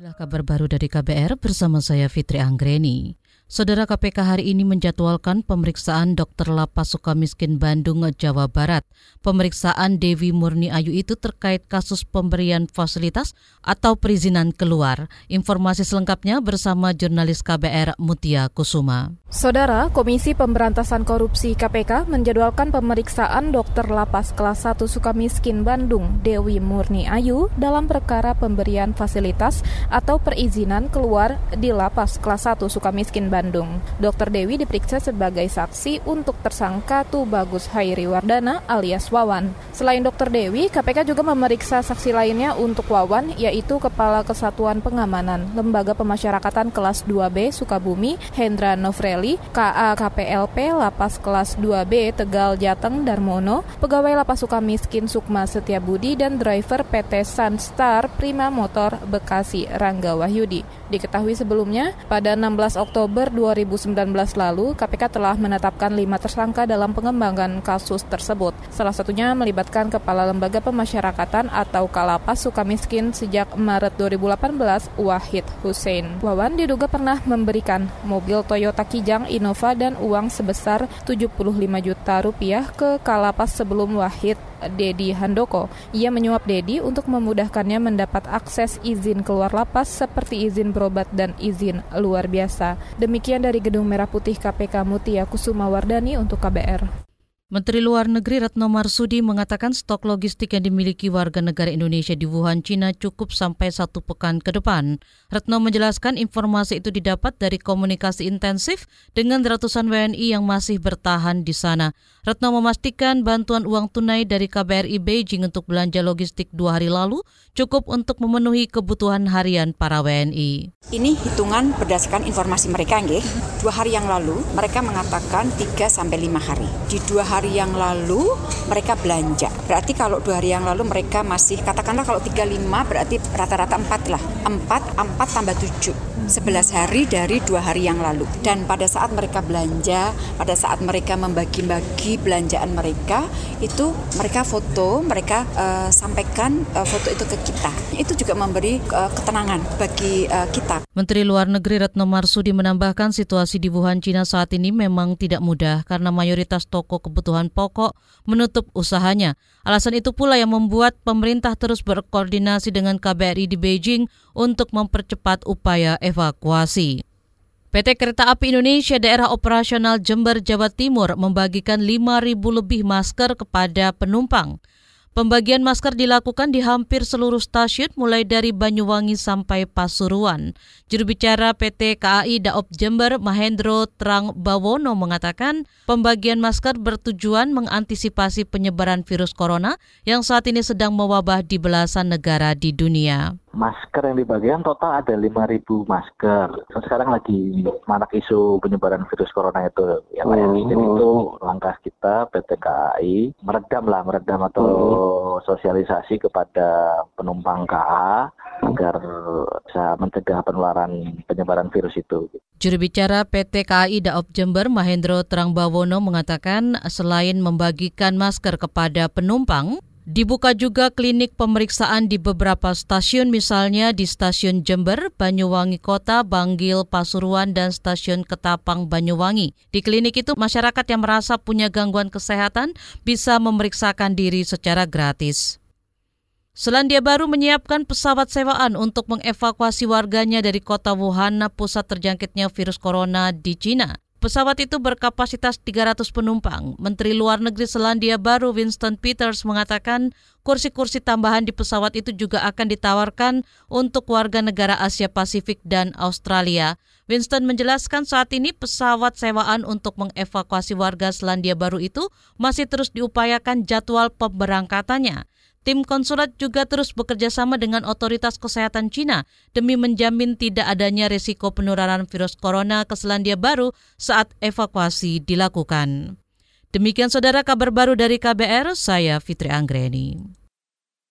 Inilah kabar baru dari KBR bersama saya Fitri Anggreni. Saudara KPK hari ini menjadwalkan pemeriksaan Dr. Lapas Sukamiskin Bandung, Jawa Barat. Pemeriksaan Dewi Murni Ayu itu terkait kasus pemberian fasilitas atau perizinan keluar. Informasi selengkapnya bersama jurnalis KBR Mutia Kusuma. Saudara, Komisi Pemberantasan Korupsi KPK menjadwalkan pemeriksaan Dr. Lapas kelas 1 Sukamiskin Bandung, Dewi Murni Ayu dalam perkara pemberian fasilitas atau perizinan keluar di Lapas kelas 1 Sukamiskin Bandung. Dr. Dewi diperiksa sebagai saksi untuk tersangka Tu Bagus Hairi Wardana alias Wawan. Selain Dr. Dewi, KPK juga memeriksa saksi lainnya untuk Wawan, yaitu Kepala Kesatuan Pengamanan Lembaga Pemasyarakatan kelas 2B Sukabumi, Hendra Novreli, KA KPLP Lapas kelas 2B Tegal Jateng Darmono, Pegawai Lapas Sukamiskin Sukma Setiabudi, dan driver PT Sunstar Prima Motor Bekasi Rangga Wahyudi. Diketahui sebelumnya, pada 16 Oktober 2019 lalu, KPK telah menetapkan lima tersangka dalam pengembangan kasus tersebut. Salah satunya melibatkan Kepala Lembaga Pemasyarakatan atau Kalapas Sukamiskin sejak Maret 2018, Wahid Hussein. Wawan diduga pernah memberikan mobil Toyota Kijang Innova dan uang sebesar 75 juta rupiah ke Kalapas sebelum Wahid Dedi Handoko. Ia menyuap Dedi untuk memudahkannya mendapat akses izin keluar lapas seperti izin berobat dan izin luar biasa. Demikian dari Gedung Merah Putih KPK Mutia Kusuma Wardani untuk KBR. Menteri Luar Negeri Retno Marsudi mengatakan stok logistik yang dimiliki warga negara Indonesia di Wuhan, Cina cukup sampai satu pekan ke depan. Retno menjelaskan informasi itu didapat dari komunikasi intensif dengan ratusan WNI yang masih bertahan di sana. Retno memastikan bantuan uang tunai dari KBRI Beijing untuk belanja logistik dua hari lalu cukup untuk memenuhi kebutuhan harian para WNI. Ini hitungan berdasarkan informasi mereka, nggih. Dua hari yang lalu mereka mengatakan 3 sampai 5 hari. Di dua hari hari yang lalu mereka belanja. Berarti kalau dua hari yang lalu mereka masih katakanlah kalau 35 berarti rata-rata 4 lah. 4, 4 tambah 7. 11 hari dari dua hari yang lalu. Dan pada saat mereka belanja, pada saat mereka membagi-bagi belanjaan mereka, itu mereka foto, mereka uh, sampaikan uh, foto itu ke kita. Itu juga memberi uh, ketenangan bagi uh, kita. Menteri Luar Negeri Retno Marsudi menambahkan situasi di Wuhan, Cina saat ini memang tidak mudah karena mayoritas toko kebutuhan pokok menutup usahanya. Alasan itu pula yang membuat pemerintah terus berkoordinasi dengan KBRI di Beijing untuk mempercepat upaya. PT Kereta Api Indonesia Daerah Operasional Jember, Jawa Timur membagikan 5.000 lebih masker kepada penumpang. Pembagian masker dilakukan di hampir seluruh stasiun mulai dari Banyuwangi sampai Pasuruan. Juru bicara PT KAI Daop Jember Mahendro Trang Bawono mengatakan pembagian masker bertujuan mengantisipasi penyebaran virus corona yang saat ini sedang mewabah di belasan negara di dunia masker yang dibagikan total ada 5.000 masker. Sekarang lagi marak isu penyebaran virus corona itu ya Pak hmm. Jadi itu langkah kita PT KAI meredam lah, meredam atau hmm. sosialisasi kepada penumpang KA agar bisa mencegah penularan penyebaran virus itu. Juru bicara PT KAI Daop Jember Mahendro Terangbawono mengatakan selain membagikan masker kepada penumpang, Dibuka juga klinik pemeriksaan di beberapa stasiun misalnya di Stasiun Jember, Banyuwangi Kota, Banggil, Pasuruan, dan Stasiun Ketapang, Banyuwangi. Di klinik itu masyarakat yang merasa punya gangguan kesehatan bisa memeriksakan diri secara gratis. Selandia Baru menyiapkan pesawat sewaan untuk mengevakuasi warganya dari kota Wuhan, pusat terjangkitnya virus corona di Cina. Pesawat itu berkapasitas 300 penumpang. Menteri Luar Negeri Selandia Baru Winston Peters mengatakan kursi-kursi tambahan di pesawat itu juga akan ditawarkan untuk warga negara Asia Pasifik dan Australia. Winston menjelaskan saat ini pesawat sewaan untuk mengevakuasi warga Selandia Baru itu masih terus diupayakan jadwal pemberangkatannya. Tim konsulat juga terus bekerja sama dengan otoritas kesehatan Cina demi menjamin tidak adanya risiko penularan virus corona ke Selandia Baru saat evakuasi dilakukan. Demikian saudara kabar baru dari KBR, saya Fitri Anggreni.